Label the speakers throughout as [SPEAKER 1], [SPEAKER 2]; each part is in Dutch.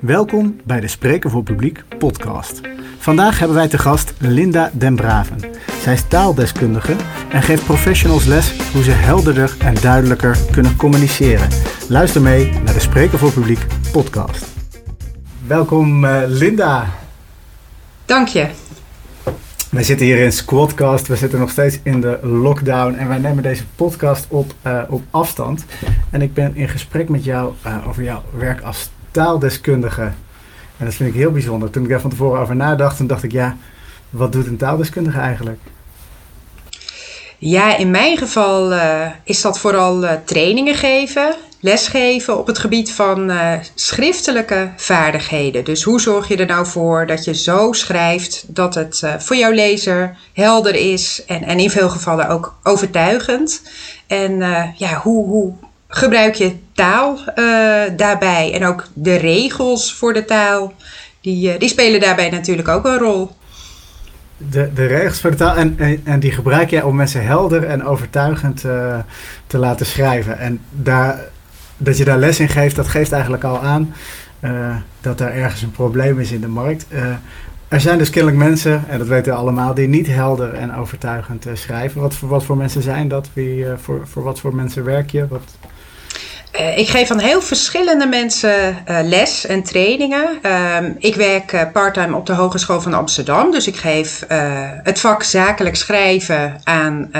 [SPEAKER 1] Welkom bij de Spreken voor Publiek podcast. Vandaag hebben wij te gast Linda Den Braven. Zij is taaldeskundige en geeft professionals les hoe ze helderder en duidelijker kunnen communiceren. Luister mee naar de Spreken voor Publiek podcast. Welkom uh, Linda.
[SPEAKER 2] Dank je.
[SPEAKER 1] Wij zitten hier in Squadcast. We zitten nog steeds in de lockdown. En wij nemen deze podcast op, uh, op afstand. En ik ben in gesprek met jou uh, over jouw werk als taaldeskundige. En dat vind ik heel bijzonder. Toen ik daar van tevoren over nadacht, toen dacht ik, ja, wat doet een taaldeskundige eigenlijk?
[SPEAKER 2] Ja, in mijn geval uh, is dat vooral trainingen geven, lesgeven op het gebied van uh, schriftelijke vaardigheden. Dus hoe zorg je er nou voor dat je zo schrijft dat het voor jouw lezer helder is en, en in veel gevallen ook overtuigend. En ja, hoe, hoe gebruik je taal daarbij en ook de regels voor de taal, die, die spelen daarbij natuurlijk ook een rol
[SPEAKER 1] de, de regels voor de taal. En, en, en, die gebruik jij om mensen helder en overtuigend te laten schrijven. En daar, dat je daar les in geeft, dat geeft eigenlijk al aan uh, dat er ergens een probleem is in de markt. Uh, er zijn dus kennelijk mensen, en dat weten we allemaal, die niet helder en overtuigend schrijven. Wat voor, wat voor mensen zijn dat? Wie, voor, voor wat voor mensen werk je? Wat,
[SPEAKER 2] ik geef aan heel verschillende mensen uh, les en trainingen. Uh, ik werk uh, parttime op de Hogeschool van Amsterdam. Dus ik geef het vak zakelijk schrijven aan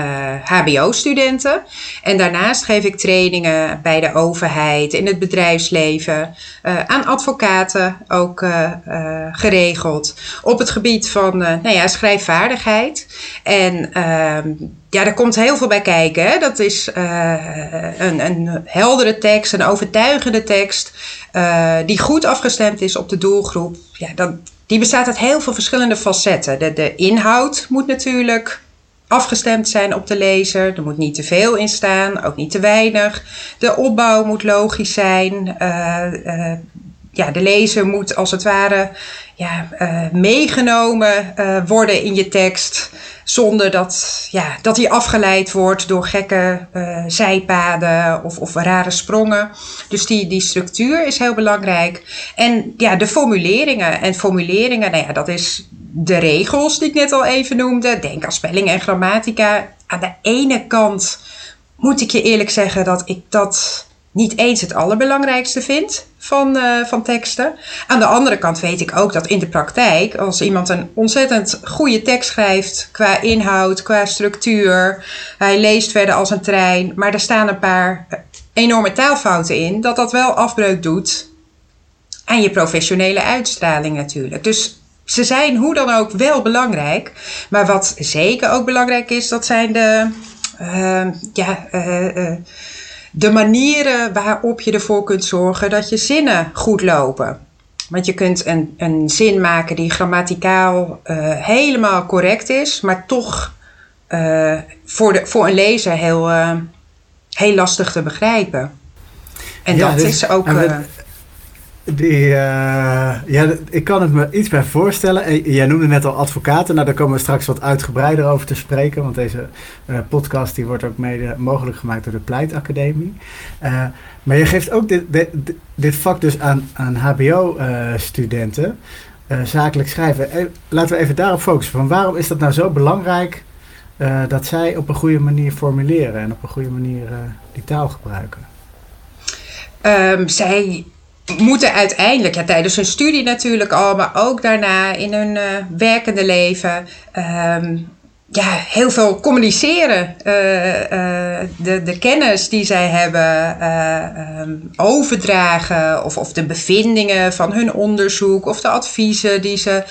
[SPEAKER 2] HBO-studenten. En daarnaast geef ik trainingen bij de overheid, in het bedrijfsleven, aan advocaten ook geregeld. Op het gebied van nou ja, schrijfvaardigheid. En ehm, ja, daar komt heel veel bij kijken. Hè? Dat is uh, een, een heldere tekst, een overtuigende tekst, uh, die goed afgestemd is op de doelgroep. Ja, dat, die bestaat uit heel veel verschillende facetten. De, de inhoud moet natuurlijk afgestemd zijn op de lezer. Er moet niet te veel in staan, ook niet te weinig. De opbouw moet logisch zijn. Uh, ja, de lezer moet als het ware ja, uh, meegenomen uh, worden in je tekst. Zonder dat, ja, dat hij afgeleid wordt door gekke uh, zijpaden of, of rare sprongen. Dus die, die structuur is heel belangrijk. En ja, de formuleringen. En formuleringen, nou ja, dat is de regels die ik net al even noemde. Denk aan spelling en grammatica. Aan de ene kant moet ik je eerlijk zeggen dat ik dat niet eens het allerbelangrijkste vind van, uh, van teksten. Aan de andere kant weet ik ook dat in de praktijk, als iemand een ontzettend goede tekst schrijft qua inhoud, qua structuur, hij leest verder als een trein, maar er staan een paar enorme taalfouten in, dat dat wel afbreuk doet aan je professionele uitstraling natuurlijk. Dus ze zijn hoe dan ook wel belangrijk. Maar wat zeker ook belangrijk is, dat zijn de. Uh, ja, de manieren waarop je ervoor kunt zorgen dat je zinnen goed lopen. Want je kunt een, een zin maken die grammaticaal uh, helemaal correct is, maar toch uh, voor, de, voor een lezer heel, uh, heel lastig te begrijpen. En ja, dat dus, is ook.
[SPEAKER 1] Die, uh, ja, ik kan het me iets bij voorstellen. Jij noemde net al advocaten. Nou, daar komen we straks wat uitgebreider over te spreken. Want deze uh, podcast die wordt ook mede mogelijk gemaakt door de Pleitacademie. Maar je geeft ook dit, dit, vak dus aan, aan HBO-studenten. zakelijk schrijven. laten we even daarop focussen. Van waarom is dat nou zo belangrijk dat zij op een goede manier formuleren en op een goede manier die taal gebruiken?
[SPEAKER 2] Um, zij moeten uiteindelijk, ja, tijdens hun studie natuurlijk al, maar ook daarna in hun uh, werkende leven, um, ja, heel veel communiceren. Uh, uh, de, de kennis die zij hebben um, overdragen, of, of de bevindingen van hun onderzoek, of de adviezen die ze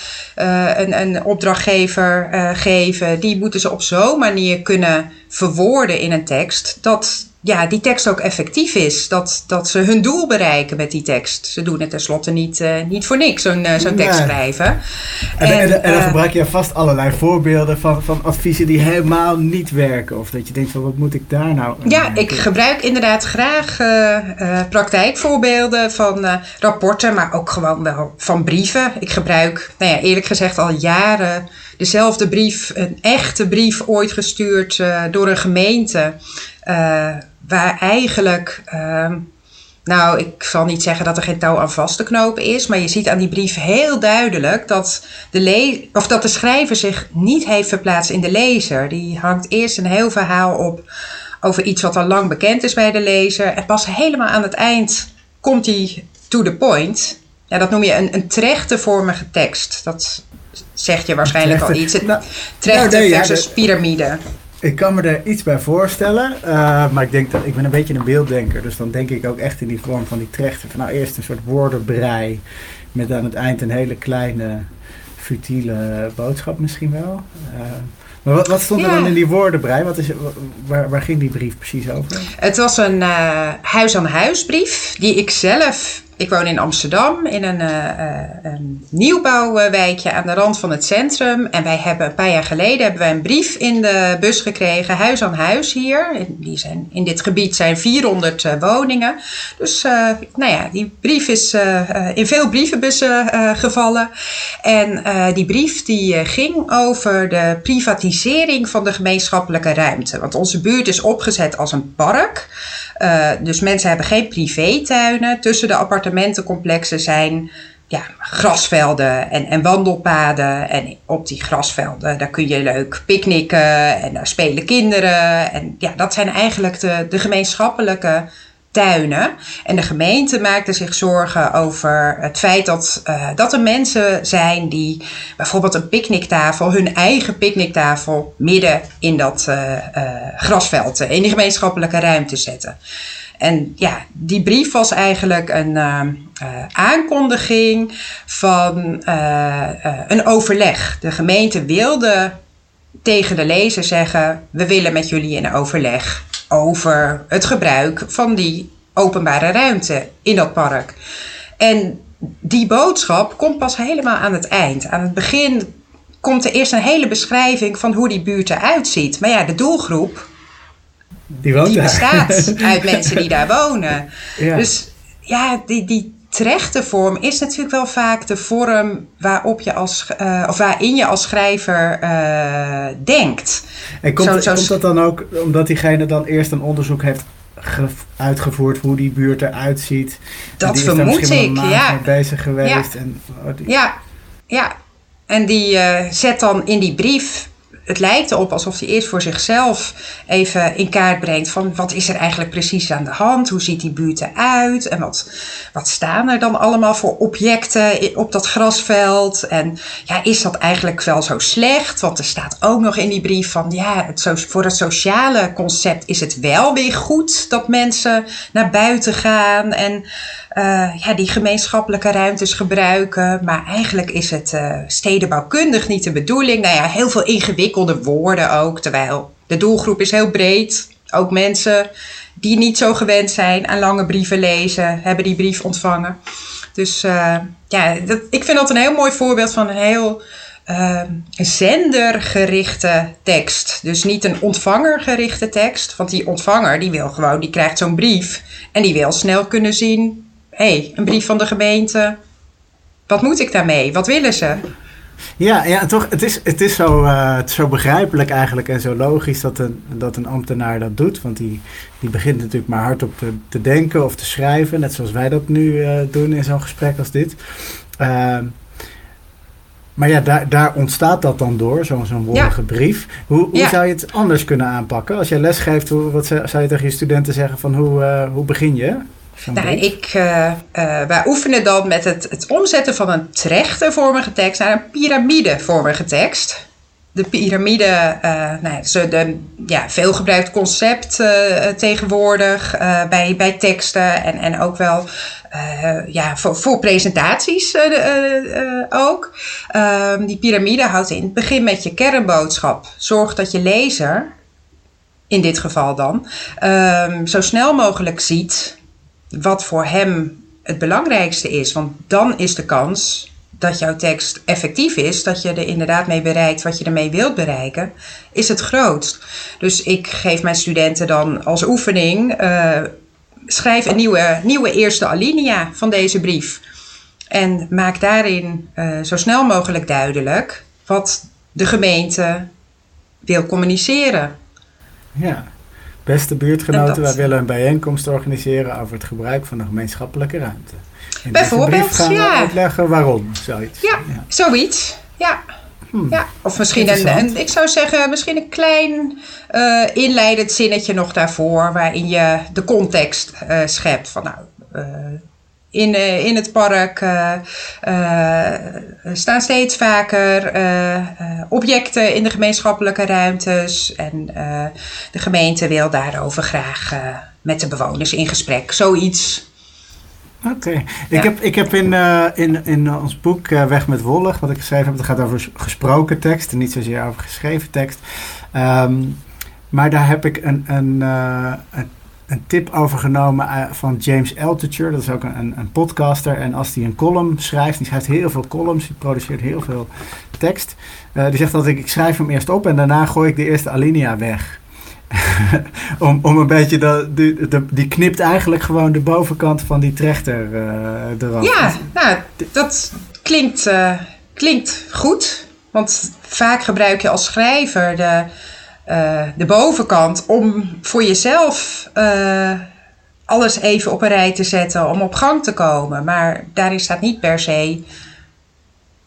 [SPEAKER 2] een, een opdrachtgever geven, die moeten ze op zo'n manier kunnen verwoorden in een tekst dat ja, die tekst ook effectief is. Dat, dat ze hun doel bereiken met die tekst. Ze doen het tenslotte niet, uh, niet voor niks, zo'n uh, zo'n tekst schrijven. En,
[SPEAKER 1] en, en, en dan uh, gebruik je vast allerlei voorbeelden van, van adviezen die helemaal niet werken. Of dat je denkt van wat moet ik daar nou
[SPEAKER 2] Ja, ik gebruik inderdaad graag praktijkvoorbeelden van rapporten, maar ook gewoon wel van brieven. Ik gebruik, nou ja, eerlijk gezegd al jaren dezelfde brief, een echte brief ooit gestuurd door een gemeente waar eigenlijk uh, nou, ik zal niet zeggen dat er geen touw aan vast te knopen is, maar je ziet aan die brief heel duidelijk dat de, le of dat de schrijver zich niet heeft verplaatst in de lezer. Die hangt eerst een heel verhaal op over iets wat al lang bekend is bij de lezer. En pas helemaal aan het eind komt hij to the point. Ja, dat noem je een, een trechtervormige tekst. Dat zegt je waarschijnlijk al iets. Nou, trechter nou, versus piramide.
[SPEAKER 1] Ik kan me er iets bij voorstellen, uh, maar ik denk dat ik ben een beetje een beelddenker, dus dan denk ik ook echt in die vorm van die trechter. Van nou eerst een soort woordenbrei met aan het eind een hele kleine futiele boodschap misschien wel. Uh, maar wat, wat stond er dan in die woordenbrei? Wat is, waar, waar ging die brief precies over?
[SPEAKER 2] Het was een uh, huis-aan-huis brief die ik zelf ik woon in Amsterdam in een, uh, een, nieuwbouwwijkje aan de rand van het centrum. En wij hebben een paar jaar geleden hebben wij een brief in de bus gekregen, huis aan huis hier. Die zijn, in dit gebied zijn 400 uh, woningen. Dus nou ja, die brief is in veel brievenbussen gevallen. En die brief die ging over de privatisering van de gemeenschappelijke ruimte. Want onze buurt is opgezet als een park. Uh, dus mensen hebben geen privétuinen. Tussen de appartementencomplexen zijn ja, grasvelden en, en wandelpaden. En op die grasvelden, daar kun je leuk picknicken en daar spelen kinderen. En ja, dat zijn eigenlijk de, de gemeenschappelijke tuinen. En de gemeente maakte zich zorgen over het feit dat, uh, dat er mensen zijn die bijvoorbeeld een picknicktafel, hun eigen picknicktafel, midden in dat uh, uh, grasveld, in die gemeenschappelijke ruimte zetten. En ja, die brief was eigenlijk een aankondiging van een overleg. De gemeente wilde tegen de lezer zeggen: We willen met jullie in overleg over het gebruik van die openbare ruimte in dat park. En die boodschap komt pas helemaal aan het eind. Aan het begin komt er eerst een hele beschrijving van hoe die buurt eruit ziet. Maar ja, de doelgroep die, woont die bestaat uit mensen die daar wonen. Dus ja, die, die vorm is natuurlijk wel vaak de vorm waarop je als, uh, of waarin je als schrijver uh, denkt.
[SPEAKER 1] En komt, zo, zo komt dat dan ook omdat diegene dan eerst een onderzoek heeft uitgevoerd hoe die buurt eruit ziet?
[SPEAKER 2] Dat vermoed ik, ja.
[SPEAKER 1] bezig geweest.
[SPEAKER 2] Ja.
[SPEAKER 1] En,
[SPEAKER 2] oh, ja, ja. En die uh, zet dan in die brief het lijkt erop alsof hij eerst voor zichzelf even in kaart brengt van wat is er eigenlijk precies aan de hand? Hoe ziet die buurt eruit? En wat, wat staan er dan allemaal voor objecten op dat grasveld? En ja, is dat eigenlijk wel zo slecht? Want er staat ook nog in die brief van ja, het, voor het sociale concept is het wel weer goed dat mensen naar buiten gaan en ja, die gemeenschappelijke ruimtes gebruiken. Maar eigenlijk is het uh, stedenbouwkundig niet de bedoeling. Nou ja, heel veel ingewikkelde woorden ook. Terwijl de doelgroep is heel breed. Ook mensen die niet zo gewend zijn aan lange brieven lezen, hebben die brief ontvangen. Dus uh, ja, dat, ik vind dat een heel mooi voorbeeld van een heel zendergerichte tekst. Dus niet een ontvangergerichte tekst. Want die ontvanger die wil gewoon, die krijgt zo'n brief en die wil snel kunnen zien hey, een brief van de gemeente. Wat moet ik daarmee? Wat willen ze?
[SPEAKER 1] Ja, ja toch, het is, het is zo, uh, zo begrijpelijk eigenlijk en zo logisch dat een, dat een ambtenaar dat doet. Want die, die begint natuurlijk maar hardop te, te denken of te schrijven, net zoals wij dat nu uh, doen in zo'n gesprek als dit. Uh, maar ja, daar, daar ontstaat dat dan door, zo'n zo'n woordige ja. brief. Hoe, hoe ja. zou je het anders kunnen aanpakken? Als je les geeft, hoe, wat zou je tegen je studenten zeggen van hoe, uh, hoe begin je?
[SPEAKER 2] Nou, ik, uh, uh, wij oefenen dan met het, het omzetten van een trechtervormige tekst naar een piramidevormige tekst. De piramide, uh, nou, is een ja, veelgebruikt concept tegenwoordig bij, bij teksten en, en ook wel ja, voor, voor presentaties ook. Ehm, die piramide houdt in begin met je kernboodschap. Zorg dat je lezer, in dit geval dan, um, zo snel mogelijk ziet wat voor hem het belangrijkste is. Want dan is de kans dat jouw tekst effectief is, dat je er inderdaad mee bereikt wat je ermee wilt bereiken, is het grootst. Dus ik geef mijn studenten dan als oefening, uh, schrijf een nieuwe, nieuwe eerste alinea van deze brief. En maak daarin uh, zo snel mogelijk duidelijk wat de gemeente wil communiceren.
[SPEAKER 1] Ja, Beste buurtgenoten, wij willen een bijeenkomst organiseren over het gebruik van de gemeenschappelijke ruimte. In Bijvoorbeeld, gaan we ja. uitleggen waarom, zoiets.
[SPEAKER 2] Ja, ja. zoiets. Ja. Hmm. Ja, of misschien een, ik zou zeggen, misschien een klein uh, inleidend zinnetje nog daarvoor, waarin je de context uh, schept. Van nou, uh, in, in het park staan steeds vaker objecten in de gemeenschappelijke ruimtes. En de gemeente wil daarover graag met de bewoners in gesprek. Zoiets.
[SPEAKER 1] Oké. Ik, heb, ik heb in, uh, in, in ons boek uh, Weg met Wollig, wat ik geschreven heb, het gaat over gesproken tekst en niet zozeer over geschreven tekst. Um, maar daar heb ik een, een, uh, een, een, tip over genomen van James Altucher. Dat is ook een, een, podcaster. En als hij een column schrijft, die schrijft heel veel columns, die produceert heel veel tekst. die zegt dat ik, ik schrijf hem eerst op en daarna gooi ik de eerste alinea weg. om, om een beetje, dat, die, knipt eigenlijk gewoon de bovenkant van die trechter uh, eraf.
[SPEAKER 2] Ja, nou, dat klinkt, klinkt goed. Want vaak gebruik je als schrijver de, uh, de bovenkant om voor jezelf alles even op een rij te zetten, om op gang te komen. Maar daarin staat niet per se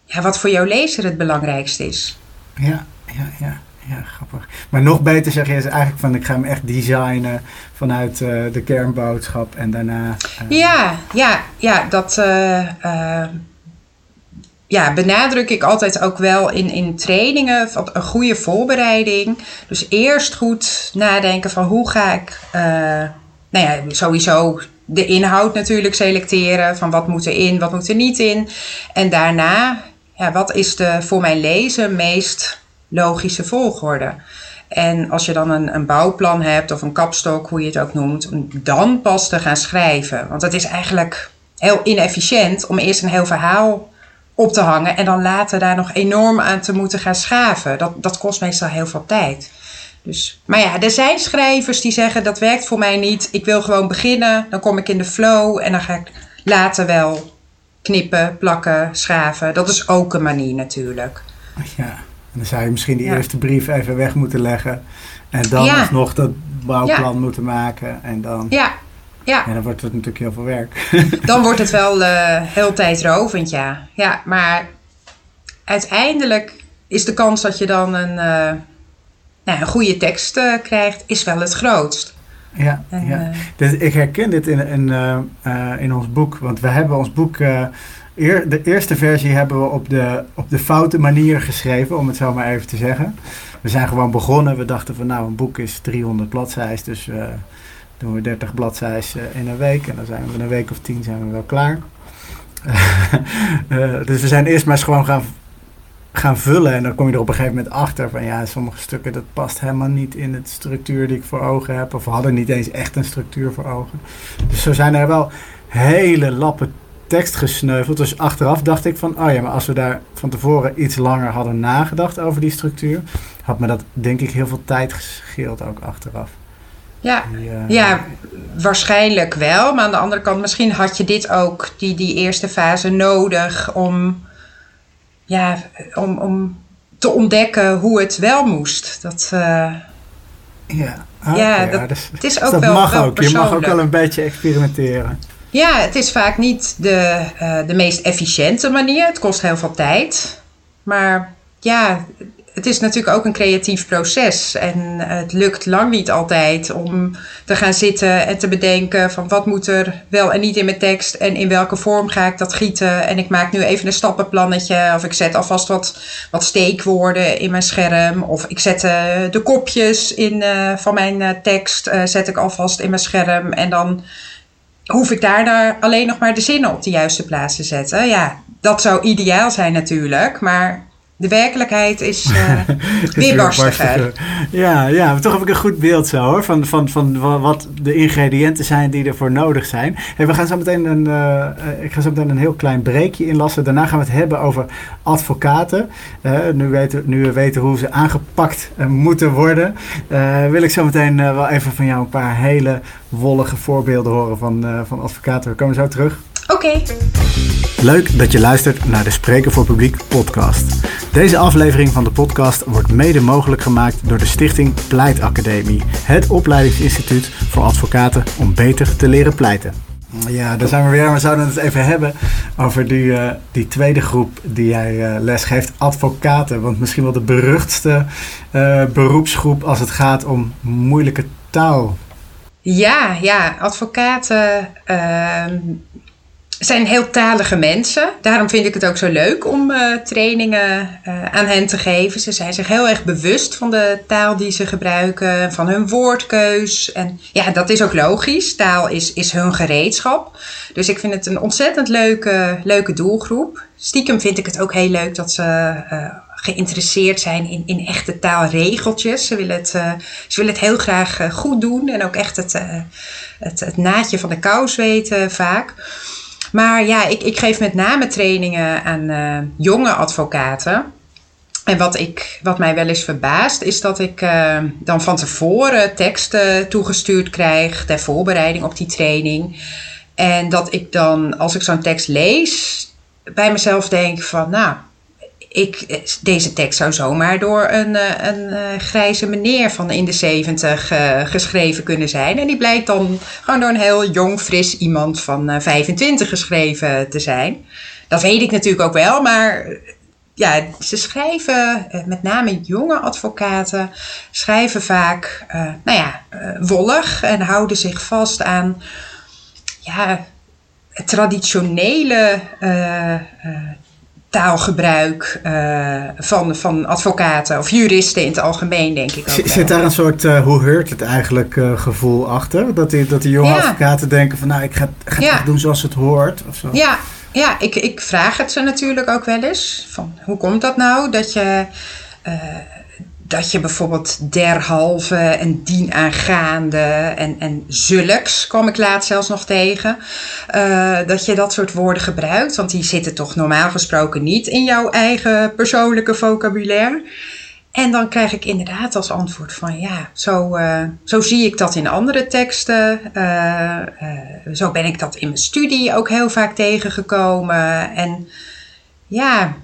[SPEAKER 2] ja, wat voor jouw lezer het belangrijkste is.
[SPEAKER 1] Ja, ja, ja ja, grappig. Maar nog beter zeg je is eigenlijk van ik ga hem echt designen vanuit uh, de kernboodschap en daarna.
[SPEAKER 2] Uh... Ja, ja, ja, dat uh, ja, benadruk ik altijd ook wel in, in trainingen een goede voorbereiding. Dus eerst goed nadenken van hoe ga ik, nou ja, sowieso de inhoud natuurlijk selecteren van wat moet er in, wat moet er niet in. En daarna, ja, wat is de voor mijn lezer meest logische volgorde. En als je dan een, een bouwplan hebt of een kapstok, hoe je het ook noemt, dan pas te gaan schrijven. Want het is eigenlijk heel inefficiënt om eerst een heel verhaal op te hangen en dan later daar nog enorm aan te moeten gaan schaven. Dat, dat kost meestal heel veel tijd. Dus, maar ja, er zijn schrijvers die zeggen dat werkt voor mij niet. Ik wil gewoon beginnen, dan kom ik in de flow en dan ga ik later wel knippen, plakken, schaven. Dat is ook een manier natuurlijk.
[SPEAKER 1] Ja dan zou je misschien die eerste brief even weg moeten leggen. En dan ja. nog dat bouwplan moeten maken. En dan,
[SPEAKER 2] ja. Ja.
[SPEAKER 1] dan wordt het natuurlijk heel veel werk.
[SPEAKER 2] dan wordt het wel uh, heel tijdrovend, ja. Ja, maar uiteindelijk is de kans dat je dan een, uh, nou, een goede tekst uh, krijgt, is wel het grootst.
[SPEAKER 1] Ja, en, ja. Dus ik herken dit in, in, in ons boek, want we hebben ons boek de eerste versie hebben we op de, op de foute manier geschreven, om het zo maar even te zeggen. We zijn gewoon begonnen. We dachten van nou, een boek is 300 bladzijden, dus uh, doen we 30 bladzijden in een week. En dan zijn we in een week of tien zijn we wel klaar. uh, dus we zijn eerst maar eens gewoon gaan, gaan vullen. En dan kom je er op een gegeven moment achter van ja, sommige stukken dat past helemaal niet in het structuur die ik voor ogen heb. Of we hadden niet eens echt een structuur voor ogen. Dus zo zijn er wel hele lappen tekst gesneuveld. Dus achteraf dacht ik van, oh ja, maar als we daar van tevoren iets langer hadden nagedacht over die structuur, had me dat denk ik heel veel tijd gescheeld ook achteraf.
[SPEAKER 2] Ja, eh, ja, waarschijnlijk wel. Maar aan de andere kant, misschien had je dit ook, die, die eerste fase, nodig om, ja, om, om te ontdekken hoe het wel moest. Dat, uh,
[SPEAKER 1] ja,
[SPEAKER 2] ja, dat, dus, het is ook dat wel,
[SPEAKER 1] mag
[SPEAKER 2] wel
[SPEAKER 1] ook. Je mag ook wel een beetje experimenteren.
[SPEAKER 2] Ja, het is vaak niet de, uh, de meest efficiënte manier. Het kost heel veel tijd. Maar ja, het is natuurlijk ook een creatief proces. En het lukt lang niet altijd om te gaan zitten en te bedenken van wat moet er wel en niet in mijn tekst en in welke vorm ga ik dat gieten. En ik maak nu even een stappenplannetje of ik zet alvast wat, wat steekwoorden in mijn scherm. Of ik zet uh, de kopjes in, uh, van mijn tekst zet ik alvast in mijn scherm en dan hoef ik daar alleen nog maar de zinnen op de juiste plaats te zetten. Ja, dat zou ideaal zijn natuurlijk, maar de werkelijkheid is uh, weer barstiger.
[SPEAKER 1] Ja, ja, maar toch heb ik een goed beeld zo hoor, van, van, van wat de ingrediënten zijn die ervoor nodig zijn. Hey, we gaan zo meteen een, uh, ik ga zo meteen een heel klein breekje inlassen. Daarna gaan we het hebben over advocaten. Uh, nu, weten, nu we weten hoe ze aangepakt moeten worden, wil ik zo meteen wel even van jou een paar hele wollige voorbeelden horen van, van advocaten. We komen zo terug.
[SPEAKER 2] Oké.
[SPEAKER 1] Leuk dat je luistert naar de Spreken voor Publiek podcast. Deze aflevering van de podcast wordt mede mogelijk gemaakt door de stichting Pleitacademie, het opleidingsinstituut voor advocaten om beter te leren pleiten. Ja, daar zijn we weer. We zouden het even hebben over die, uh, die tweede groep die jij uh, lesgeeft, advocaten. Want misschien wel de beruchtste uh, beroepsgroep als het gaat om moeilijke taal.
[SPEAKER 2] Ja, ja, advocaten ehm, zijn heel talige mensen. Daarom vind ik het ook zo leuk om uh, trainingen uh, aan hen te geven. Ze zijn zich heel erg bewust van de taal die ze gebruiken, van hun woordkeus. En ja, dat is ook logisch. Taal is, is hun gereedschap. Dus ik vind het een ontzettend leuke, leuke doelgroep. Stiekem vind ik het ook heel leuk dat ze uh, geïnteresseerd zijn in, in echte taalregeltjes. Ze willen het, ze willen het heel graag goed doen en ook echt het, het, het naadje van de kous weten vaak. Maar ja, ik, ik geef met name trainingen aan uh, jonge advocaten. En wat, ik, wat mij wel eens verbaast, is dat ik uh, dan van tevoren teksten toegestuurd krijg ter voorbereiding op die training. En dat ik dan, als ik zo'n tekst lees, bij mezelf denk van, nou, ik, deze tekst zou zomaar door een, eh, een, een grijze meneer van in de zeventig uh, geschreven kunnen zijn. En die blijkt dan gewoon door een heel jong, fris iemand van uh, 25 geschreven te zijn. Dat weet ik natuurlijk ook wel, maar ja, ze schrijven, met name jonge advocaten, schrijven vaak, nou ja, wollig en houden zich vast aan, ja, traditionele taalgebruik uh, van, van advocaten of juristen in het algemeen, denk ik ook.
[SPEAKER 1] Zit daar een soort, uh, hoe heurt het eigenlijk, uh, gevoel achter? Dat die, dat die jonge ja. advocaten denken van, nou, ik ga, ga ja. het doen zoals het hoort of zo?
[SPEAKER 2] Ja, ja ik, ik vraag het ze natuurlijk ook wel eens. Van, hoe komt dat nou dat je dat je bijvoorbeeld derhalve en dienaangaande en, en zulks, kwam ik laatst zelfs nog tegen, uh, dat je dat soort woorden gebruikt. Want die zitten toch normaal gesproken niet in jouw eigen persoonlijke vocabulaire. En dan krijg ik inderdaad als antwoord van ja, zo, uh, zo zie ik dat in andere teksten. Uh, zo ben ik dat in mijn studie ook heel vaak tegengekomen. En ja,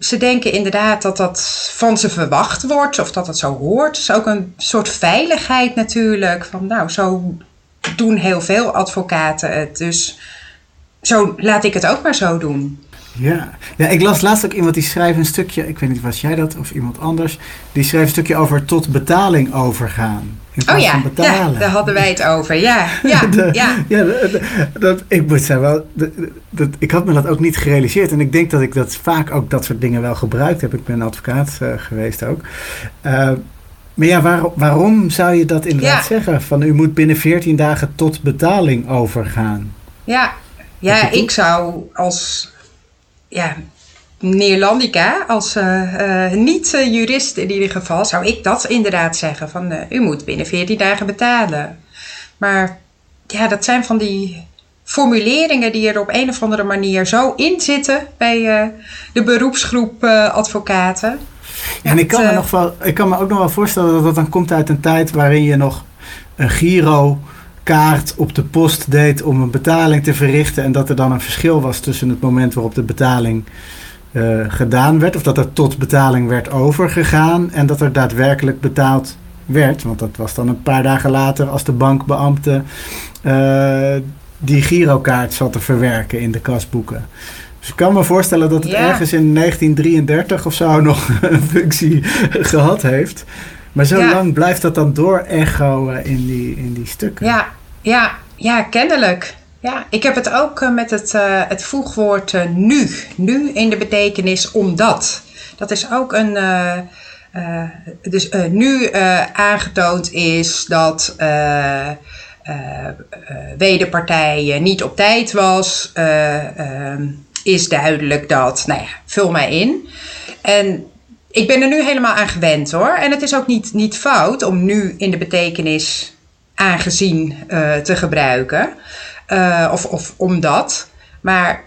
[SPEAKER 2] ze denken inderdaad dat dat van ze verwacht wordt of dat het zo hoort. Het is ook een soort veiligheid natuurlijk. Van nou, zo doen heel veel advocaten het. Dus zo laat ik het ook maar zo doen.
[SPEAKER 1] Ja. ja, ik las laatst ook iemand die schrijft een stukje, ik weet niet was jij dat of iemand anders, die schreef een stukje over tot betaling overgaan.
[SPEAKER 2] oh ja, ja, daar hadden wij het over. Ja, ja, ja.
[SPEAKER 1] ja dat, ik moet zeggen, wel, dat, ik had me dat ook niet gerealiseerd. En ik denk dat ik dat vaak ook dat soort dingen wel gebruikt heb. Ik ben advocaat uh, geweest ook. Uh, maar ja, waar, waarom zou je dat inderdaad ja. zeggen? Van u moet binnen 14 dagen tot betaling overgaan.
[SPEAKER 2] Ja, ja ik zou als ja, Neerlandica, als uh, uh, niet-jurist in ieder geval, zou ik dat inderdaad zeggen. Van, uh, u moet binnen 14 dagen betalen. Maar ja, dat zijn van die formuleringen die er op een of andere manier zo in zitten bij de beroepsgroep advocaten.
[SPEAKER 1] Ja, en ik kan, me nog wel, ik kan me ook nog wel voorstellen dat dat dan komt uit een tijd waarin je nog een giro kaart op de post deed om een betaling te verrichten. En dat er dan een verschil was tussen het moment waarop de betaling uh, gedaan werd. Of dat er tot betaling werd overgegaan. En dat er daadwerkelijk betaald werd. Want dat was dan een paar dagen later als de bankbeambte uh, die girokaart zat te verwerken in de kasboeken. Dus ik kan me voorstellen dat het ja. ergens in 1933 of zo nog een functie gehad heeft. Maar zo ja. lang blijft dat dan door echo in die, in die stukken.
[SPEAKER 2] Ja, ja, ja, kennelijk. Ja, ik heb het ook uh, met het, uh, het voegwoord uh, nu. Nu in de betekenis omdat. Dat is ook een. dus nu aangetoond is dat wederpartij niet op tijd was. ehm, is duidelijk dat. Nou ja, vul mij in. En ik ben er nu helemaal aan gewend hoor. En het is ook niet, niet fout om nu in de betekenis aangezien uh, te gebruiken. Uh, of, of omdat. Maar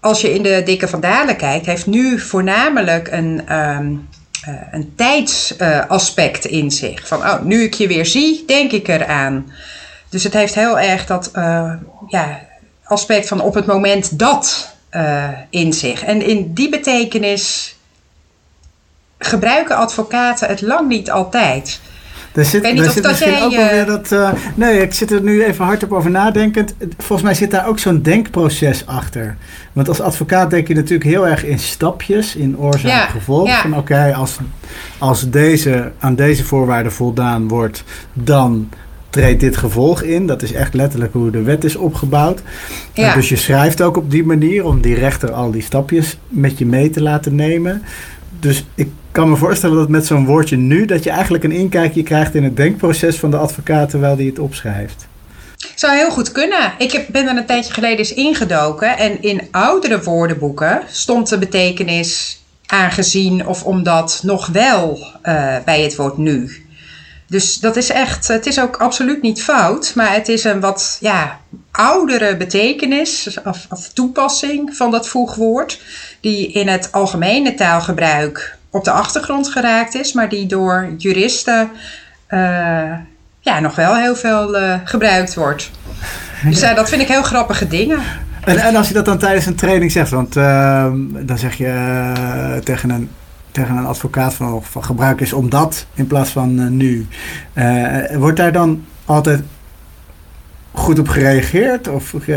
[SPEAKER 2] als je in de dikke vandalen kijkt, heeft nu voornamelijk een, um, uh, een tijdsaspect in zich. Van oh, nu ik je weer zie, denk ik eraan. Dus het heeft heel erg dat ja, aspect van op het moment dat in zich. En in die betekenis gebruiken advocaten het lang niet altijd.
[SPEAKER 1] Er zit, ik weet niet of dat jij... Ook uh, dat, uh, nee, ik zit er nu even hardop over nadenkend. Volgens mij zit daar ook zo'n denkproces achter. Want als advocaat denk je natuurlijk heel erg in stapjes, in oorzaak gevolg. Ja. Van oké, als, als deze, aan deze voorwaarden voldaan wordt, dan treedt dit gevolg in. Dat is echt letterlijk hoe de wet is opgebouwd. Ja. dus je schrijft ook op die manier om die rechter al die stapjes met je mee te laten nemen. Dus ik kan me voorstellen dat met zo'n woordje nu, dat je eigenlijk een inkijkje krijgt in het denkproces van de advocaat terwijl die het opschrijft.
[SPEAKER 2] Zou heel goed kunnen. Ik ben er een tijdje geleden eens ingedoken en in oudere woordenboeken stond de betekenis aangezien of omdat nog wel uh, bij het woord nu. Dus dat is echt, het is ook absoluut niet fout, maar het is een wat ja, oudere betekenis of, of toepassing van dat voegwoord, die in het algemene taalgebruik op de achtergrond geraakt is, maar die door juristen uh, ja, nog wel heel veel uh, gebruikt wordt. Dus uh, dat vind ik heel grappige dingen.
[SPEAKER 1] En, en, als je dat dan tijdens een training zegt, want ehm, dan zeg je tegen een tegen een advocaat van, van gebruik is omdat in plaats van nu. wordt daar dan altijd goed op gereageerd? Of uh,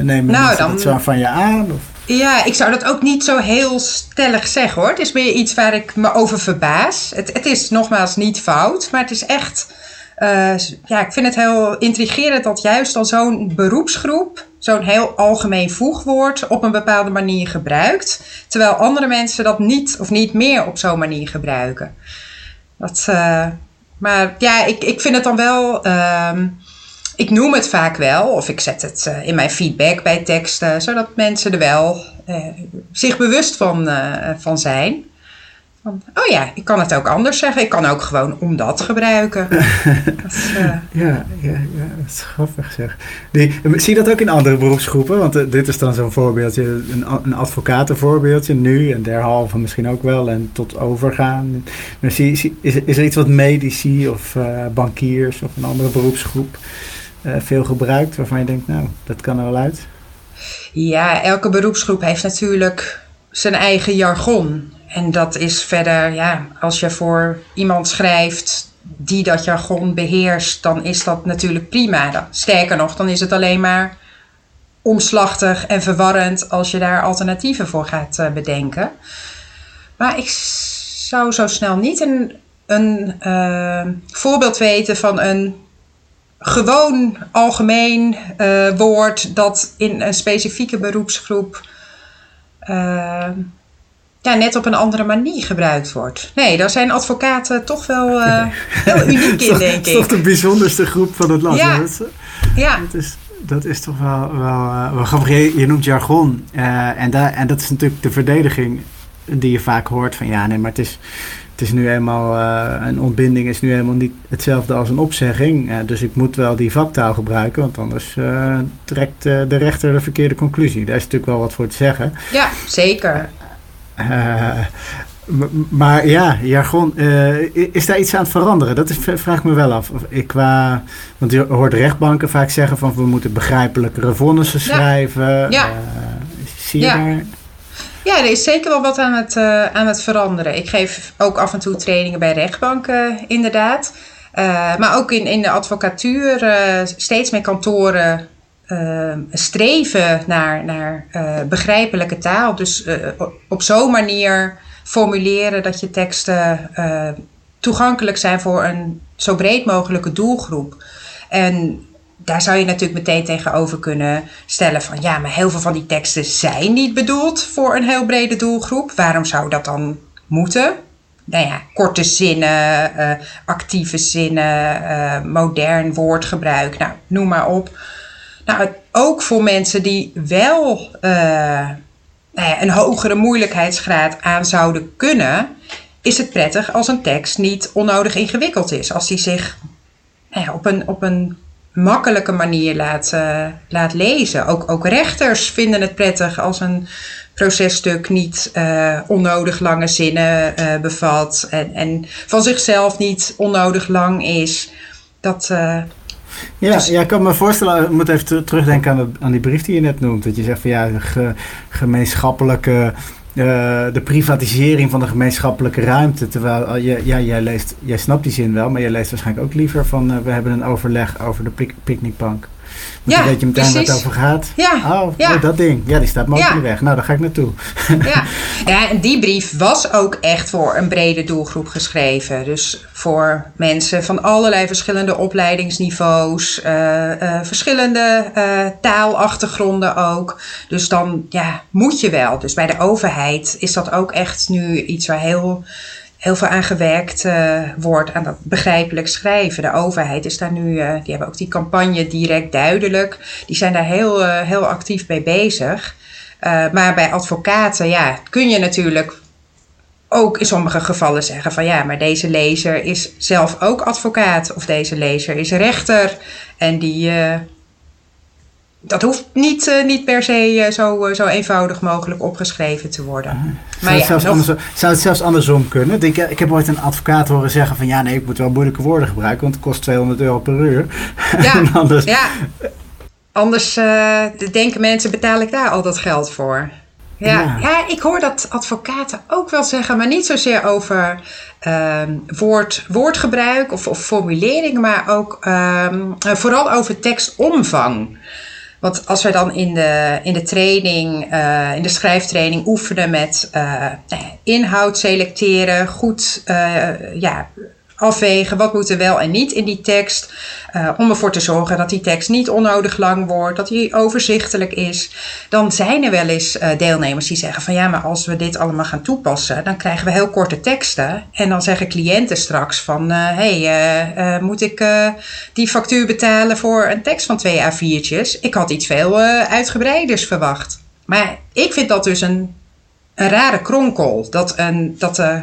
[SPEAKER 1] nemen nou, dan, zo van je aan? Of?
[SPEAKER 2] Ja, ik zou dat ook niet zo heel stellig zeggen hoor. Het is meer iets waar ik me over verbaas. Het, het is nogmaals niet fout, maar het is echt. Uh, ja, ik vind het heel intrigerend dat juist al zo'n beroepsgroep zo'n heel algemeen voegwoord op een bepaalde manier gebruikt, terwijl andere mensen dat niet of niet meer op zo'n manier gebruiken. Dat, uh, maar ja, ik, ik vind het dan wel. Uh, ik noem het vaak wel, of ik zet het uh, in mijn feedback bij teksten, zodat mensen er wel uh, zich bewust van, uh, van zijn. Van, oh ja, ik kan het ook anders zeggen. Ik kan ook gewoon omdat gebruiken. dat
[SPEAKER 1] is, ja, ja, ja, dat is grappig zeg. Die, zie je dat ook in andere beroepsgroepen? Want dit is dan zo'n voorbeeldje, een, een advocatenvoorbeeldje nu en derhalve misschien ook wel en tot overgaan. Maar zie, zie, is, is er iets wat medici of bankiers of een andere beroepsgroep veel gebruikt waarvan je denkt, nou, dat kan er wel uit?
[SPEAKER 2] Ja, elke beroepsgroep heeft natuurlijk zijn eigen jargon. En dat is verder, ja, als je voor iemand schrijft die dat jargon beheerst, dan is dat natuurlijk prima. Sterker nog, dan is het alleen maar omslachtig en verwarrend als je daar alternatieven voor gaat uh, bedenken. Maar ik zou zo snel niet een, een uh, voorbeeld weten van een gewoon algemeen uh, woord dat in een specifieke beroepsgroep uh, ja, net op een andere manier gebruikt wordt. Nee, daar zijn advocaten toch wel uh, heel uniek in, denk ik. Dat is
[SPEAKER 1] toch de bijzonderste groep van het land. Ja. ja. Dat is, dat is toch wel, wel, wel grappig. Je, je noemt jargon. en, daar, en dat is natuurlijk de verdediging die je vaak hoort van ja, nee, maar het is het is nu eenmaal, uh, een ontbinding is nu helemaal niet hetzelfde als een opzegging. Uh, dus ik moet wel die vaktaal gebruiken, want anders uh, trekt de rechter de verkeerde conclusie. Daar is natuurlijk wel wat voor te zeggen.
[SPEAKER 2] Ja, zeker.
[SPEAKER 1] maar ja, jargon, is daar iets aan het veranderen? Dat is, vraag ik me wel af. Ik, qua, want je hoort rechtbanken vaak zeggen van we moeten begrijpelijkere vonnissen schrijven. Ja. zie je ja. daar...
[SPEAKER 2] Ja, er is zeker wel wat aan het, uh, aan het veranderen. Ik geef ook af en toe trainingen bij rechtbanken, inderdaad. Uh, maar ook in, in de advocatuur, steeds meer kantoren streven naar, naar begrijpelijke taal. Dus op zo'n manier formuleren dat je teksten toegankelijk zijn voor een zo breed mogelijke doelgroep. En daar zou je natuurlijk meteen tegenover kunnen stellen van ja, maar heel veel van die teksten zijn niet bedoeld voor een heel brede doelgroep. Waarom zou dat dan moeten? Nou ja, korte zinnen, uh, actieve zinnen, uh, modern woordgebruik, nou, noem maar op. Nou, ook voor mensen die wel uh, nou ja, een hogere moeilijkheidsgraad aan zouden kunnen, is het prettig als een tekst niet onnodig ingewikkeld is. Als die zich nou ja, op, een, op een makkelijke manier laat, uh, laat lezen. Ook, ook rechters vinden het prettig als een processtuk niet uh, onnodig lange zinnen uh, bevat en, en van zichzelf niet onnodig lang is. Dat,
[SPEAKER 1] Ja, dus, ja, ik kan me voorstellen, ik moet even terugdenken aan, aan die brief die je net noemt. Dat je zegt van ja, gemeenschappelijke uh, de privatisering van de gemeenschappelijke ruimte. Terwijl uh, ja, jij, leest, jij snapt die zin wel, maar jij leest waarschijnlijk ook liever van uh, we hebben een overleg over de picknickbank. Want ja, weet je meteen waar het over gaat. Ja, oh, ja. Oh, dat ding. Ja, die staat mooi ja. weg. Nou, daar ga ik naartoe.
[SPEAKER 2] ja. ja, en die brief was ook echt voor een brede doelgroep geschreven. Dus voor mensen van allerlei verschillende opleidingsniveaus, uh, uh, verschillende uh, taalachtergronden ook. Dus dan ja, moet je wel. Dus bij de overheid is dat ook echt nu iets waar heel heel veel aan gewerkt uh, wordt, aan dat begrijpelijk schrijven. De overheid is daar nu, uh, die hebben ook die campagne direct duidelijk. Die zijn daar heel, uh, heel actief mee bezig. maar bij advocaten, ja, kun je natuurlijk ook in sommige gevallen zeggen van ja, maar deze lezer is zelf ook advocaat of deze lezer is rechter en die dat hoeft niet, uh, niet per se uh, zo, uh, zo eenvoudig mogelijk opgeschreven te worden.
[SPEAKER 1] Maar zou, het nog... zou het zelfs andersom kunnen? Ik, ik heb ooit een advocaat horen zeggen van ja, nee, ik moet wel moeilijke woorden gebruiken, want het kost 200 euro per uur.
[SPEAKER 2] Ja, anders ja. anders denken mensen, betaal ik daar al dat geld voor? Ja, ja. ja, ik hoor dat advocaten ook wel zeggen, maar niet zozeer over ehm, woord, woordgebruik of, of formuleringen, maar ook um, vooral over tekstomvang. Want als we dan in de, in de training, uh, in de schrijftraining oefenen met uh, inhoud selecteren, goed ja, afwegen wat moet er wel en niet in die tekst. Uh, om ervoor te zorgen dat die tekst niet onnodig lang wordt, dat die overzichtelijk is. Dan zijn er wel eens uh, deelnemers die zeggen van ja, maar als we dit allemaal gaan toepassen, dan krijgen we heel korte teksten. En dan zeggen cliënten straks van hé, uh, hey, moet ik die factuur betalen voor een tekst van twee A4'tjes? Ik had iets veel uitgebreiders verwacht. Maar ik vind dat dus een, een rare kronkel. Dat, een, dat de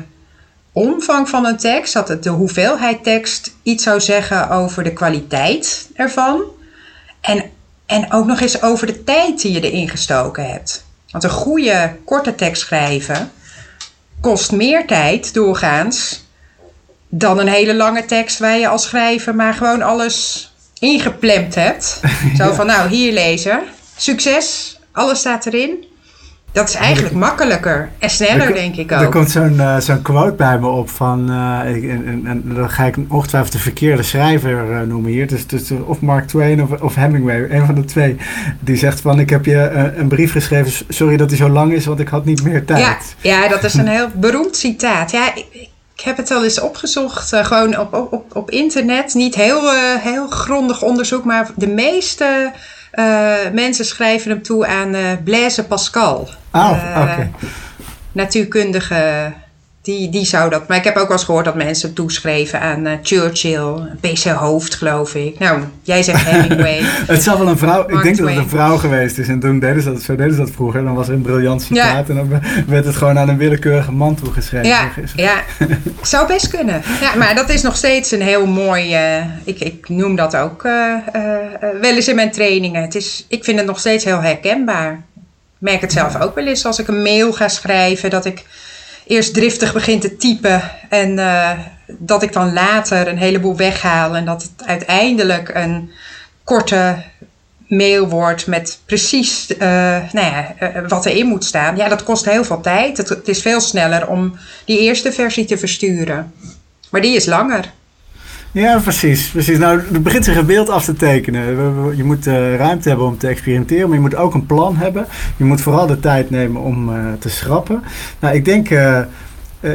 [SPEAKER 2] omvang van een tekst, dat het de hoeveelheid tekst iets zou zeggen over de kwaliteit ervan. En, en ook nog eens over de tijd die je erin gestoken hebt. Want een goede korte tekst schrijven kost meer tijd doorgaans dan een hele lange tekst waar je als schrijver maar gewoon alles ingeplemd hebt. Zo van nou hier lezen, succes, alles staat erin. Dat is eigenlijk makkelijker en sneller, denk ik ook.
[SPEAKER 1] Er komt zo'n uh, zo'n quote bij me op van, uh, en, en, dan ga ik ongetwijfeld de verkeerde schrijver uh, noemen hier. Dus, dus of Mark Twain of, of Hemingway, een van de twee. Die zegt van, ik heb je een brief geschreven, sorry dat hij zo lang is, want ik had niet meer tijd.
[SPEAKER 2] Ja, ja dat is een heel beroemd citaat. Ja, ik, ik heb het al eens opgezocht, gewoon op, op, op internet. Niet heel, heel grondig onderzoek, maar de meeste mensen schrijven hem toe aan uh, Blaise Pascal.
[SPEAKER 1] Oh, oké.
[SPEAKER 2] Natuurkundige die, die zou dat. Maar ik heb ook wel eens gehoord dat mensen toeschreven aan uh, Churchill, PC Hoofd, geloof ik. Nou, jij zegt Hemingway.
[SPEAKER 1] het zal wel een vrouw. ik denk dat het een vrouw geweest is. En toen deden ze dat, zo deden ze dat vroeger. Dan was er een briljant citaat. En dan werd het gewoon aan een willekeurige man toegeschreven.
[SPEAKER 2] Ja, ja. zou best kunnen. Ja, maar dat is nog steeds een heel mooi. Uh, ik, ik noem dat ook uh, wel eens in mijn trainingen. Het is, ik vind het nog steeds heel herkenbaar. Ik merk het zelf ook wel eens als ik een mail ga schrijven. Dat ik eerst driftig begin te typen. En uh, dat ik dan later een heleboel weghaal. En dat het uiteindelijk een korte mail wordt met precies uh, nou ja, uh, wat erin moet staan. Ja, dat kost heel veel tijd. Het is veel sneller om die eerste versie te versturen. Maar die is langer.
[SPEAKER 1] Ja, precies. precies. Nou, er begint zich een beeld af te tekenen. Je moet uh, ruimte hebben om te experimenteren, maar je moet ook een plan hebben. Je moet vooral de tijd nemen om uh, te schrappen. Nou, ik denk uh,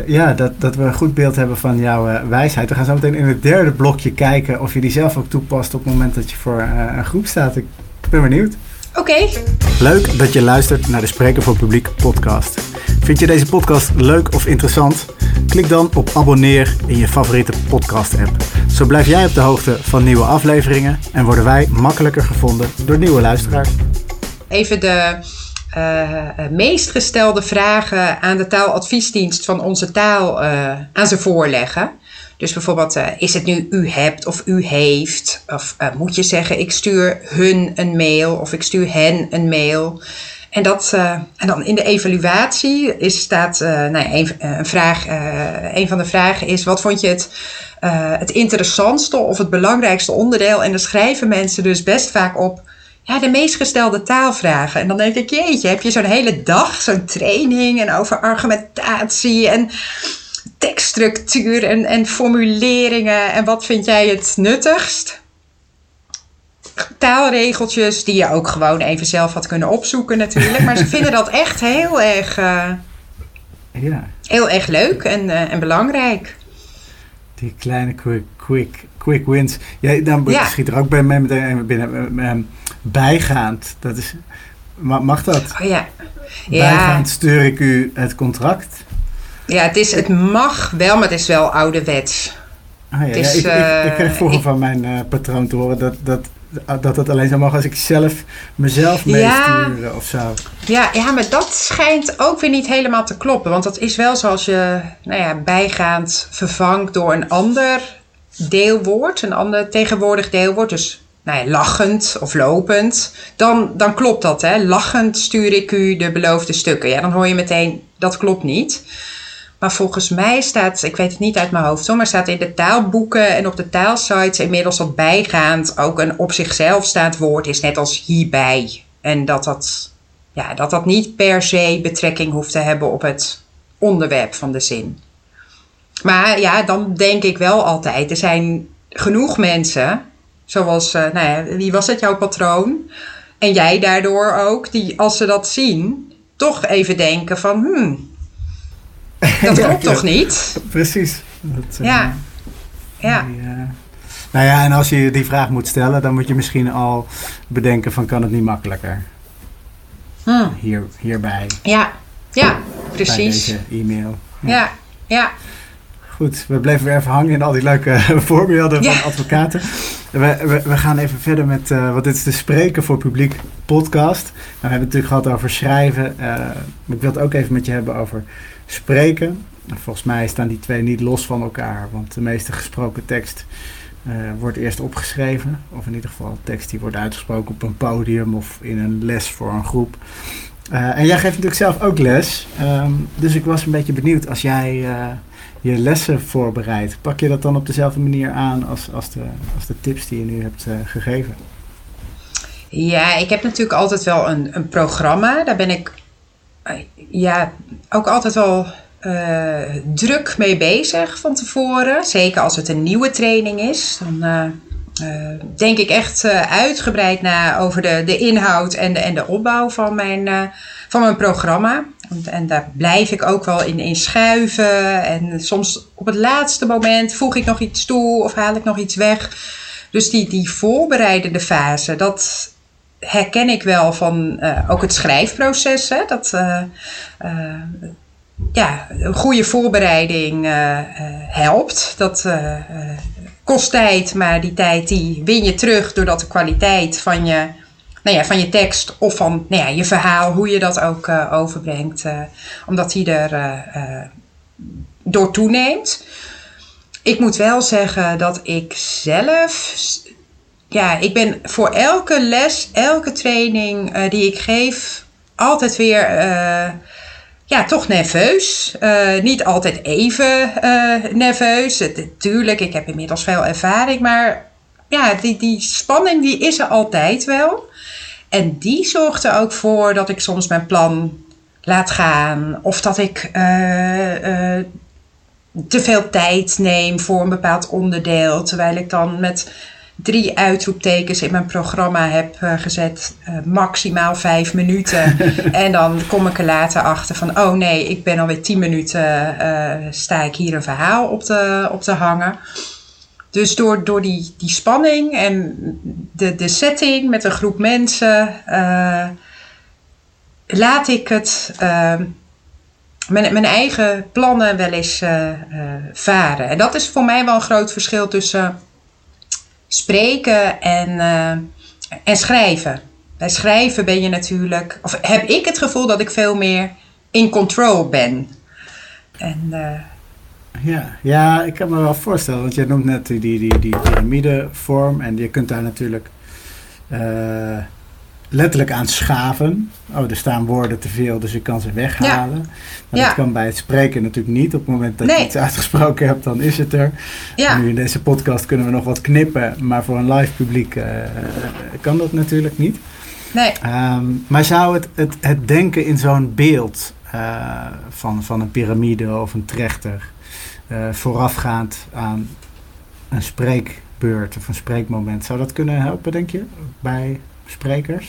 [SPEAKER 1] ja, dat, dat we een goed beeld hebben van jouw wijsheid. We gaan zo meteen in het derde blokje kijken of je die zelf ook toepast op het moment dat je voor een groep staat. Ik ben benieuwd.
[SPEAKER 2] Oké.
[SPEAKER 1] Leuk dat je luistert naar de Spreker voor Publiek podcast. Vind je deze podcast leuk of interessant? Klik dan op abonneer in je favoriete podcast-app. Zo blijf jij op de hoogte van nieuwe afleveringen en worden wij makkelijker gevonden door nieuwe luisteraars.
[SPEAKER 2] Even de uh, meest gestelde vragen aan de taaladviesdienst van onze taal uh, aan ze voorleggen. Dus bijvoorbeeld, uh, is het nu u hebt of u heeft? Of uh, moet je zeggen, ik stuur hun een mail of ik stuur hen een mail? En, dat, uh, en dan in de evaluatie is, staat nou een, een, vraag, een van de vragen is: wat vond je het, het interessantste of het belangrijkste onderdeel? En dan schrijven mensen dus best vaak op ja, de meest gestelde taalvragen. En dan denk ik, jeetje, heb je zo'n hele dag, zo'n training en over argumentatie en tekststructuur en, en formuleringen. En wat vind jij het nuttigst? Taalregeltjes die je ook gewoon even zelf had kunnen opzoeken natuurlijk. Maar ze vinden dat echt heel erg, uh, ja. heel erg leuk en, uh, en belangrijk.
[SPEAKER 1] Die kleine quick, quick, quick wins. Ja, dan ja. schiet er ook bij mij meteen binnen bijgaand. Dat is, mag dat?
[SPEAKER 2] Oh ja.
[SPEAKER 1] Bijgaand stuur ik u het contract.
[SPEAKER 2] Ja, het, is, het mag wel, maar het is wel ouderwets.
[SPEAKER 1] Ah, ja, ik, ik, ik, kreeg vroeger van mijn uh, patroon te horen dat, dat, dat het alleen zou mogen als ik zelf mezelf meesturen ja, of zo.
[SPEAKER 2] Ja, ja, maar dat schijnt ook weer niet helemaal te kloppen. Want dat is wel zoals je nou ja, bijgaand vervangt door een ander deelwoord, een ander tegenwoordig deelwoord. Dus nou ja, lachend of lopend, dan, dan klopt dat. Hè? Lachend stuur ik u de beloofde stukken. Ja, dan hoor je meteen, dat klopt niet. Maar volgens mij staat, ik weet het niet uit mijn hoofd, maar staat in de taalboeken en op de taalsites inmiddels dat bijgaand ook een op zichzelf staand woord is, net als hierbij. En dat dat, ja, dat dat niet per se betrekking hoeft te hebben op het onderwerp van de zin. Maar ja, dan denk ik wel altijd, er zijn genoeg mensen Zoals, uh, nou ja, wie was het, jouw patroon? En jij daardoor ook, die als ze dat zien, toch even denken van, hmm, dat klopt toch niet?
[SPEAKER 1] Precies. Dat,
[SPEAKER 2] uh, ja. Ja.
[SPEAKER 1] Die, uh, nou ja, en als je die vraag moet stellen, dan moet je misschien al bedenken van, kan het niet makkelijker? Hmm. Hier, hierbij.
[SPEAKER 2] Ja, ja, precies.
[SPEAKER 1] Bij deze e-mail.
[SPEAKER 2] ja. ja.
[SPEAKER 1] Goed, we bleven weer even hangen in al die leuke voorbeelden van advocaten. We, we, we, gaan even verder met, uh, want dit is de Spreken voor Publiek podcast. Nou, we hebben het natuurlijk gehad over schrijven. Uh, ik wil het ook even met je hebben over spreken. Volgens mij staan die twee niet los van elkaar, want de meeste gesproken tekst uh, wordt eerst opgeschreven. Of in ieder geval tekst die wordt uitgesproken op een podium of in een les voor een groep. en jij geeft natuurlijk zelf ook les. Um, dus ik was een beetje benieuwd als jij je lessen voorbereidt, pak je dat dan op dezelfde manier aan als, als, de, als de tips die je nu hebt gegeven?
[SPEAKER 2] Ja, ik heb natuurlijk altijd wel een, een programma. Daar ben ik ja, ook altijd wel uh, druk mee bezig van tevoren. Zeker als het een nieuwe training is. Dan denk ik echt uitgebreid na over de, de inhoud en de, en de opbouw van mijn, van mijn programma. En daar blijf ik ook wel in, in schuiven. En soms op het laatste moment voeg ik nog iets toe of haal ik nog iets weg. Dus die, die voorbereidende fase, dat herken ik wel van uh, ook het schrijfproces. Hè? Dat uh, uh, ja, een goede voorbereiding helpt. Dat kost tijd, maar die tijd die win je terug doordat de kwaliteit van je nou ja, van je tekst of van nou ja, je verhaal, hoe je dat ook overbrengt, omdat die er door toeneemt. Ik moet wel zeggen dat ik zelf, ja, ik ben voor elke les, elke training die ik geef, altijd weer ja, toch nerveus. Uh, niet altijd even nerveus. Tuurlijk, ik heb inmiddels veel ervaring, maar ja, die, die spanning die is er altijd wel. En die zorgt er ook voor dat ik soms mijn plan laat gaan. Of dat ik te veel tijd neem voor een bepaald onderdeel. Terwijl ik dan met drie uitroeptekens in mijn programma heb uh, gezet. maximaal vijf minuten. en dan kom ik er later achter van: oh nee, ik ben alweer tien minuten. sta ik hier een verhaal op te, op te hangen. Dus door, door die, die spanning en de, de setting met een groep mensen, laat ik het, mijn, mijn eigen plannen wel eens varen. En dat is voor mij wel een groot verschil tussen spreken en, en schrijven. Bij schrijven ben je natuurlijk, of heb ik het gevoel dat ik veel meer in control ben. En
[SPEAKER 1] ja, ja, ik kan me wel voorstellen, want je noemt net die, die, die piramidevorm en je kunt daar natuurlijk uh, letterlijk aan schaven. Oh, er staan woorden te veel, dus ik kan ze weghalen. Maar dat kan bij het spreken natuurlijk niet. Op het moment dat je iets uitgesproken hebt, dan is het er. Nu in deze podcast kunnen we nog wat knippen, maar voor een live publiek uh, kan dat natuurlijk niet.
[SPEAKER 2] Nee.
[SPEAKER 1] Um, maar zou het, het, het denken in zo'n beeld uh, van, van een piramide of een trechter uh, voorafgaand aan een spreekbeurt of een spreekmoment, zou dat kunnen helpen, denk je, bij sprekers?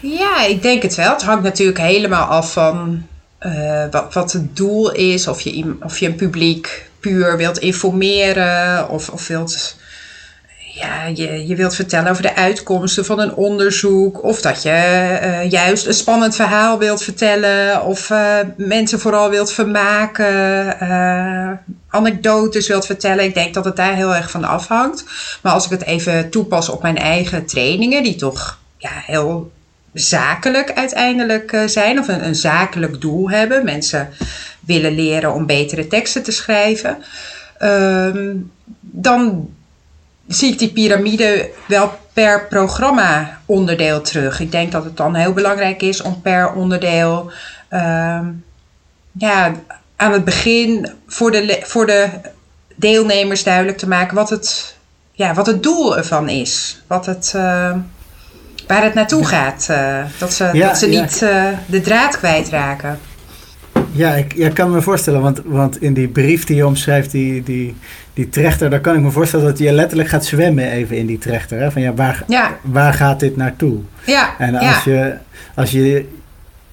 [SPEAKER 2] Ja, ik denk het wel. Het hangt natuurlijk helemaal af van uh, wat, het doel is. Of je, of je een publiek puur wilt informeren of, of wilt ja, je, je wilt vertellen over de uitkomsten van een onderzoek. Of dat je uh, juist een spannend verhaal wilt vertellen. Of uh, mensen vooral wilt vermaken. Anekdotes wilt vertellen. Ik denk dat het daar heel erg van afhangt. Maar als ik het even toepas op mijn eigen trainingen, die toch ja, heel zakelijk uiteindelijk zijn. Of een, een zakelijk doel hebben. Mensen willen leren om betere teksten te schrijven. Ehm, dan zie ik die piramide wel per programma onderdeel terug. Ik denk dat het dan heel belangrijk is om per onderdeel uh, ja, aan het begin voor de, voor de deelnemers duidelijk te maken wat het, ja, wat het doel ervan is. Wat het, uh, waar het naartoe gaat. Uh, dat ze, dat ze niet uh, de draad kwijtraken.
[SPEAKER 1] Ja, ik, ik kan me voorstellen, want, want in die brief die je omschrijft, die, die, die trechter, daar kan ik me voorstellen dat je letterlijk gaat zwemmen even in die trechter. Hè? Van ja, waar, waar gaat dit naartoe?
[SPEAKER 2] Ja.
[SPEAKER 1] En als, Je, als je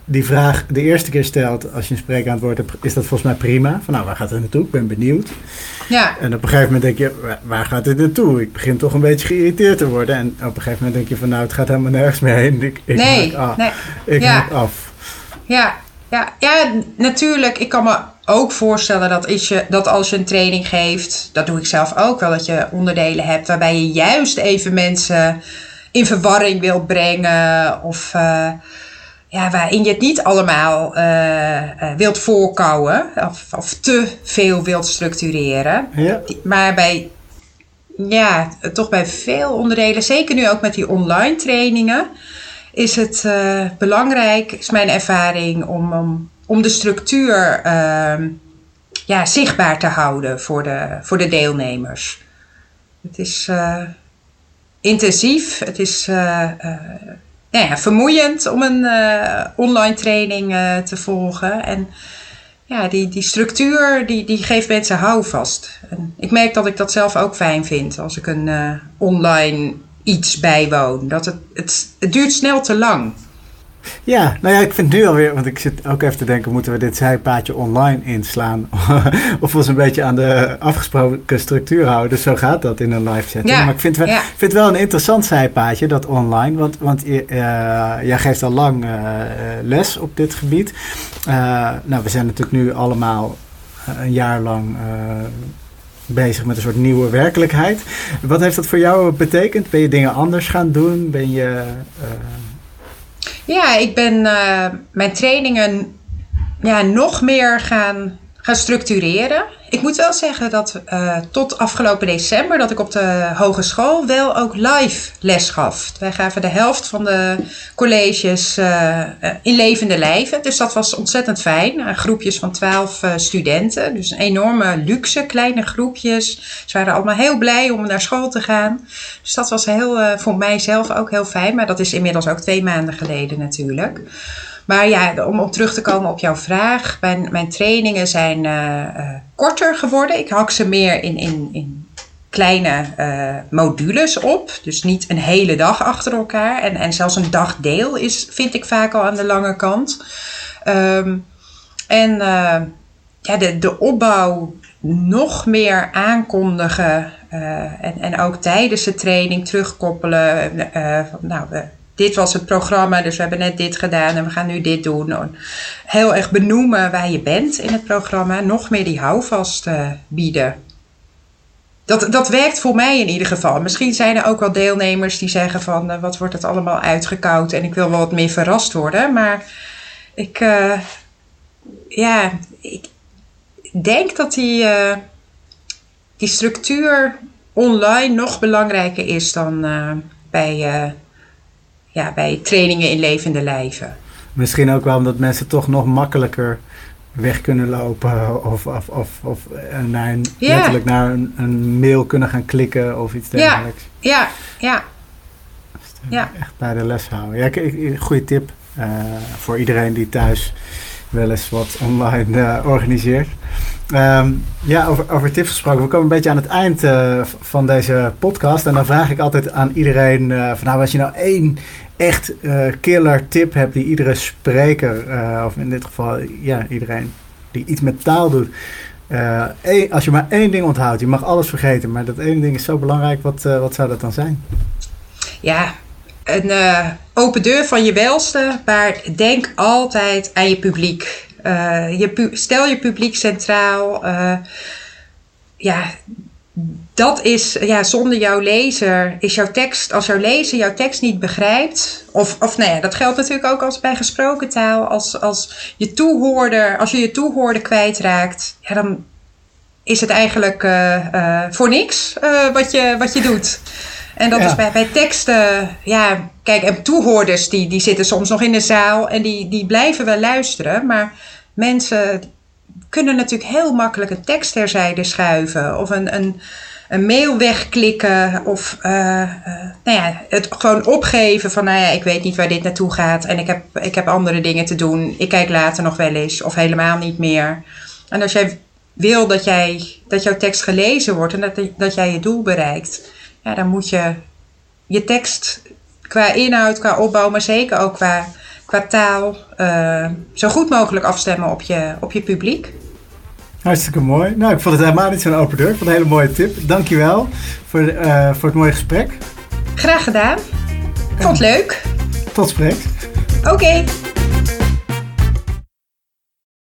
[SPEAKER 1] die vraag de eerste keer stelt, als je een spreekantwoord hebt, is dat volgens mij prima. Van nou, waar gaat het naartoe? Ik ben benieuwd.
[SPEAKER 2] Ja.
[SPEAKER 1] En op een gegeven moment denk je, waar gaat dit naartoe? Ik begin toch een beetje geïrriteerd te worden. En op een gegeven moment denk je van nou, het gaat helemaal nergens meer heen. Ik, ik
[SPEAKER 2] nee,
[SPEAKER 1] af.
[SPEAKER 2] nee.
[SPEAKER 1] Ik ja. af.
[SPEAKER 2] Ja, ja, ja, natuurlijk. Ik kan me ook voorstellen dat, is je, dat als je een training geeft, dat doe ik zelf ook wel, dat je onderdelen hebt waarbij je juist even mensen in verwarring wil brengen of uh, ja, waarin je het niet allemaal uh, uh, wilt voorkouwen of, of te veel wilt structureren.
[SPEAKER 1] Ja.
[SPEAKER 2] Maar bij, ja, toch bij veel onderdelen, zeker nu ook met die online trainingen is het uh, belangrijk, is mijn ervaring, om, om, om de structuur uh, ja, zichtbaar te houden voor de, voor de deelnemers. Het is intensief, het is nou ja, vermoeiend om een online training te volgen. En ja, die, die structuur die, die geeft mensen houvast. En ik merk dat ik dat zelf ook fijn vind als ik een online iets bijwoon. Dat het, het duurt snel te lang.
[SPEAKER 1] Ja, nou ja, ik vind nu alweer, want ik zit ook even te denken, moeten we dit zijpaadje online inslaan? of ons een beetje aan de afgesproken structuur houden. Dus zo gaat dat in een live setting.
[SPEAKER 2] Ja,
[SPEAKER 1] maar ik vind, wel,
[SPEAKER 2] ja.
[SPEAKER 1] vind wel een interessant zijpaadje, dat online. Want, want uh, jij geeft al lang uh, les op dit gebied. Uh, nou, we zijn natuurlijk nu allemaal een jaar lang bezig met een soort nieuwe werkelijkheid. Wat heeft dat voor jou betekend? Ben je dingen anders gaan doen? Ben je.
[SPEAKER 2] Ja, ik ben uh, mijn trainingen ja, nog meer gaan, gaan structureren ik moet wel zeggen dat uh, tot afgelopen december dat ik op de hogeschool wel ook live les gaf. Wij gaven de helft van de colleges uh, in levende lijven. Dus dat was ontzettend fijn. Groepjes van twaalf studenten. Dus een enorme luxe, kleine groepjes. Ze waren allemaal heel blij om naar school te gaan. Dus dat was heel, voor mijzelf ook heel fijn. Maar dat is inmiddels ook twee maanden geleden natuurlijk. Maar ja, om terug te komen op jouw vraag. Mijn, mijn trainingen zijn uh, uh, korter geworden. Ik hak ze meer in, in, in kleine uh, modules op. Dus niet een hele dag achter elkaar. En, en zelfs een dagdeel is, vind ik vaak al aan de lange kant. Um, en ja, de, de opbouw nog meer aankondigen. en, en ook tijdens de training terugkoppelen. nou, dit was het programma, dus we hebben net dit gedaan en we gaan nu dit doen. Heel erg benoemen waar je bent in het programma, nog meer die houvast uh, bieden. Dat, dat werkt voor mij in ieder geval. Misschien zijn er ook wel deelnemers die zeggen van uh, wat wordt het allemaal uitgekoud en ik wil wel wat meer verrast worden. Maar ik, uh, ja, ik denk dat die, die structuur online nog belangrijker is dan bij ja, bij trainingen in levende lijven.
[SPEAKER 1] Misschien ook wel omdat mensen toch nog makkelijker weg kunnen lopen of, of, of, of naar een, letterlijk naar een, een, mail kunnen gaan klikken of iets dergelijks.
[SPEAKER 2] Ja, ja,
[SPEAKER 1] ja. Echt bij de les houden. Ja, goede tip uh, voor iedereen die thuis wel eens wat online uh, organiseert. Um, ja, over, over tips gesproken. We komen een beetje aan het eind uh, van deze podcast. En dan vraag ik altijd aan iedereen: van nou, als je nou één echt killer tip hebt die iedere spreker, of in dit geval ja, iedereen die iets met taal doet. Als je maar één ding onthoudt, je mag alles vergeten, maar dat één ding is zo belangrijk, wat, wat zou dat dan zijn?
[SPEAKER 2] Ja, een open deur van je welste, maar denk altijd aan je publiek. Uh, je stel je publiek centraal. Uh, ja, dat is, ja, zonder jouw lezer is jouw tekst, als jouw lezer jouw tekst niet begrijpt, of, of nou ja, dat geldt natuurlijk ook als bij gesproken taal, als, als je toehoorder, als je je toehoorder kwijtraakt, ja, dan is het eigenlijk voor niks wat, je, wat je doet. En dat is bij, bij teksten, ja, kijk, en toehoorders die, die zitten soms nog in de zaal en die, die blijven wel luisteren. Maar mensen kunnen natuurlijk heel makkelijk een tekst terzijde schuiven of een, een, een mail wegklikken of uh, nou ja, het gewoon opgeven van, nou ja, ik weet niet waar dit naartoe gaat en ik heb, ik heb andere dingen te doen. Ik kijk later nog wel eens of helemaal niet meer. En als jij wil dat, jij, dat jouw tekst gelezen wordt en dat, dat jij je doel bereikt ja, dan moet je je tekst qua inhoud, qua opbouw, maar zeker ook qua, qua taal uh, zo goed mogelijk afstemmen op je, op je publiek.
[SPEAKER 1] Hartstikke mooi. Nou, ik vond het helemaal niet zo'n open deur. Ik vond het een hele mooie tip. Dankjewel voor, uh, voor het mooie gesprek.
[SPEAKER 2] Graag gedaan. Vond het leuk.
[SPEAKER 1] Tot spreeks.
[SPEAKER 2] Oké.